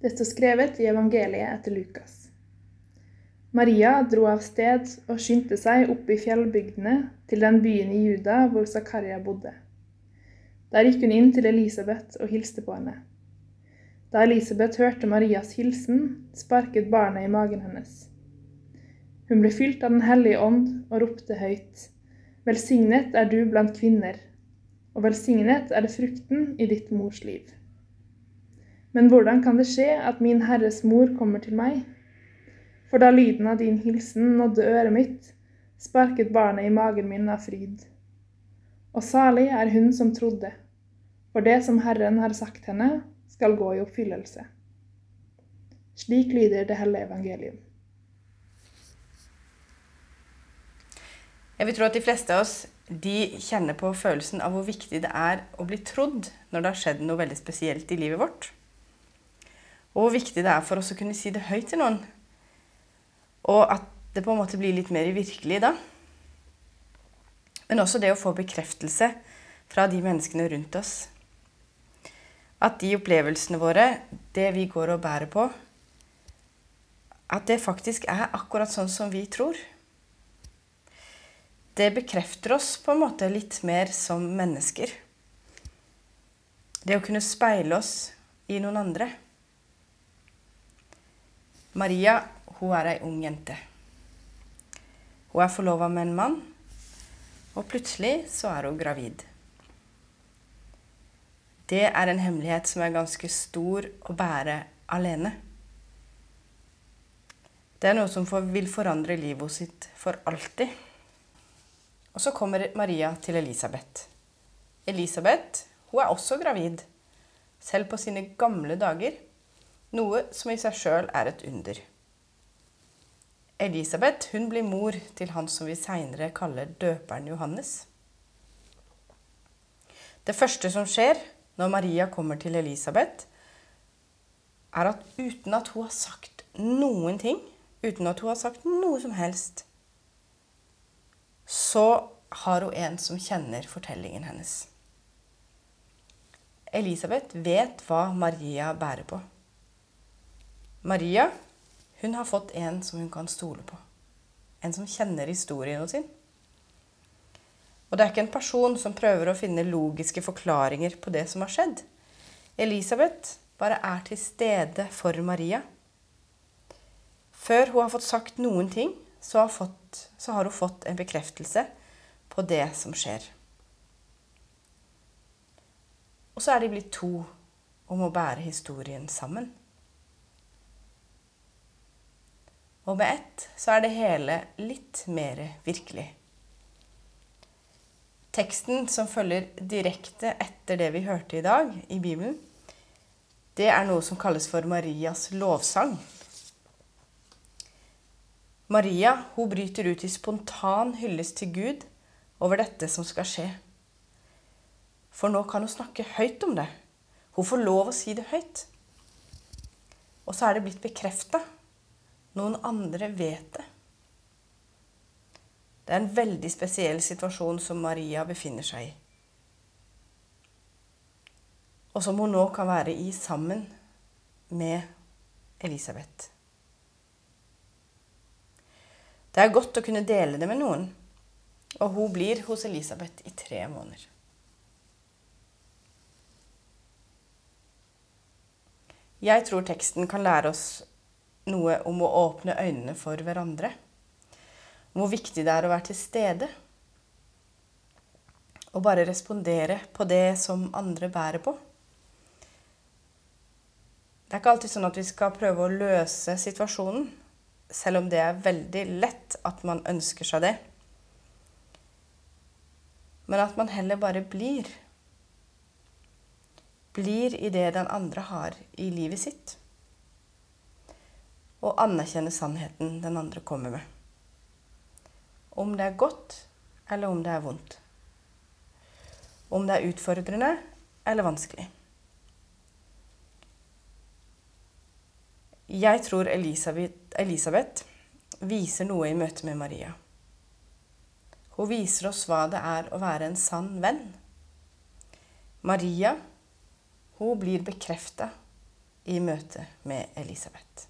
Det står skrevet i evangeliet etter Lukas. Maria dro av sted og skyndte seg opp i fjellbygdene til den byen i Juda hvor Zakaria bodde. Der gikk hun inn til Elisabeth og hilste på henne. Da Elisabeth hørte Marias hilsen, sparket barnet i magen hennes. Hun ble fylt av Den hellige ånd og ropte høyt. Velsignet er du blant kvinner, og velsignet er det frukten i ditt mors liv. Men hvordan kan det skje at min Herres mor kommer til meg? For da lyden av din hilsen nådde øret mitt, sparket barnet i magen min av fryd. Og salig er hun som trodde, for det som Herren har sagt henne, skal gå i oppfyllelse. Slik lyder det hellige evangelium. Jeg vil tro at de fleste av oss de kjenner på følelsen av hvor viktig det er å bli trodd når det har skjedd noe veldig spesielt i livet vårt. Og hvor viktig det er for oss å kunne si det høyt til noen. Og at det på en måte blir litt mer virkelig da. Men også det å få bekreftelse fra de menneskene rundt oss. At de opplevelsene våre, det vi går og bærer på, at det faktisk er akkurat sånn som vi tror. Det bekrefter oss på en måte litt mer som mennesker. Det å kunne speile oss i noen andre. Maria hun er ei ung jente. Hun er forlova med en mann, og plutselig så er hun gravid. Det er en hemmelighet som er ganske stor å bære alene. Det er noe som vil forandre livet sitt for alltid. Og så kommer Maria til Elisabeth. Elisabeth hun er også gravid, selv på sine gamle dager. Noe som i seg sjøl er et under. Elisabeth hun blir mor til han som vi seinere kaller døperen Johannes. Det første som skjer når Maria kommer til Elisabeth, er at uten at hun har sagt noen ting, uten at hun har sagt noe som helst, så har hun en som kjenner fortellingen hennes. Elisabeth vet hva Maria bærer på. Maria hun har fått en som hun kan stole på. En som kjenner historien sin. Og det er ikke en person som prøver å finne logiske forklaringer på det som har skjedd. Elisabeth bare er til stede for Maria. Før hun har fått sagt noen ting, så har, fått, så har hun fått en bekreftelse på det som skjer. Og så er de blitt to om å bære historien sammen. Og med ett så er det hele litt mer virkelig. Teksten som følger direkte etter det vi hørte i dag i Bibelen, det er noe som kalles for Marias lovsang. Maria hun bryter ut i spontan hyllest til Gud over dette som skal skje. For nå kan hun snakke høyt om det. Hun får lov å si det høyt. Og så er det blitt bekrefta noen andre vet det. Det er en veldig spesiell situasjon som Maria befinner seg i. Og som hun nå kan være i sammen med Elisabeth. Det er godt å kunne dele det med noen, og hun blir hos Elisabeth i tre måneder. Jeg tror teksten kan lære oss noe om å åpne øynene for hverandre. Hvor viktig det er å være til stede. Og bare respondere på det som andre bærer på. Det er ikke alltid sånn at vi skal prøve å løse situasjonen, selv om det er veldig lett at man ønsker seg det. men at man heller bare blir. Blir i det den andre har i livet sitt. Og anerkjenne sannheten den andre kommer med. Om det er godt, eller om det er vondt. Om det er utfordrende eller vanskelig. Jeg tror Elisabeth, Elisabeth viser noe i møte med Maria. Hun viser oss hva det er å være en sann venn. Maria hun blir bekrefta i møte med Elisabeth.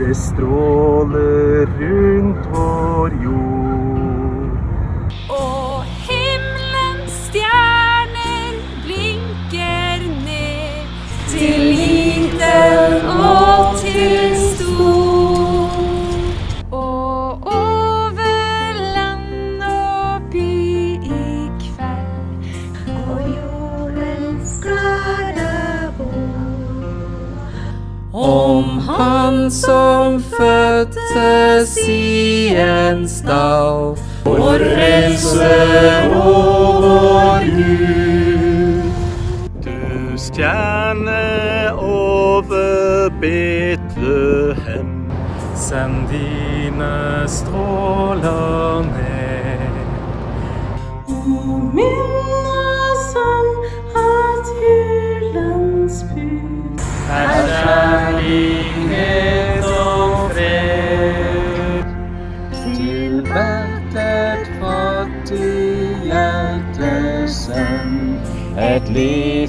Det stråler rundt vår jord. Og himmelens stjerner blinker ned til liten og i dal. vår frelse og vår Gud. Du stjerne over Betlehem, send dine stråler ned. Et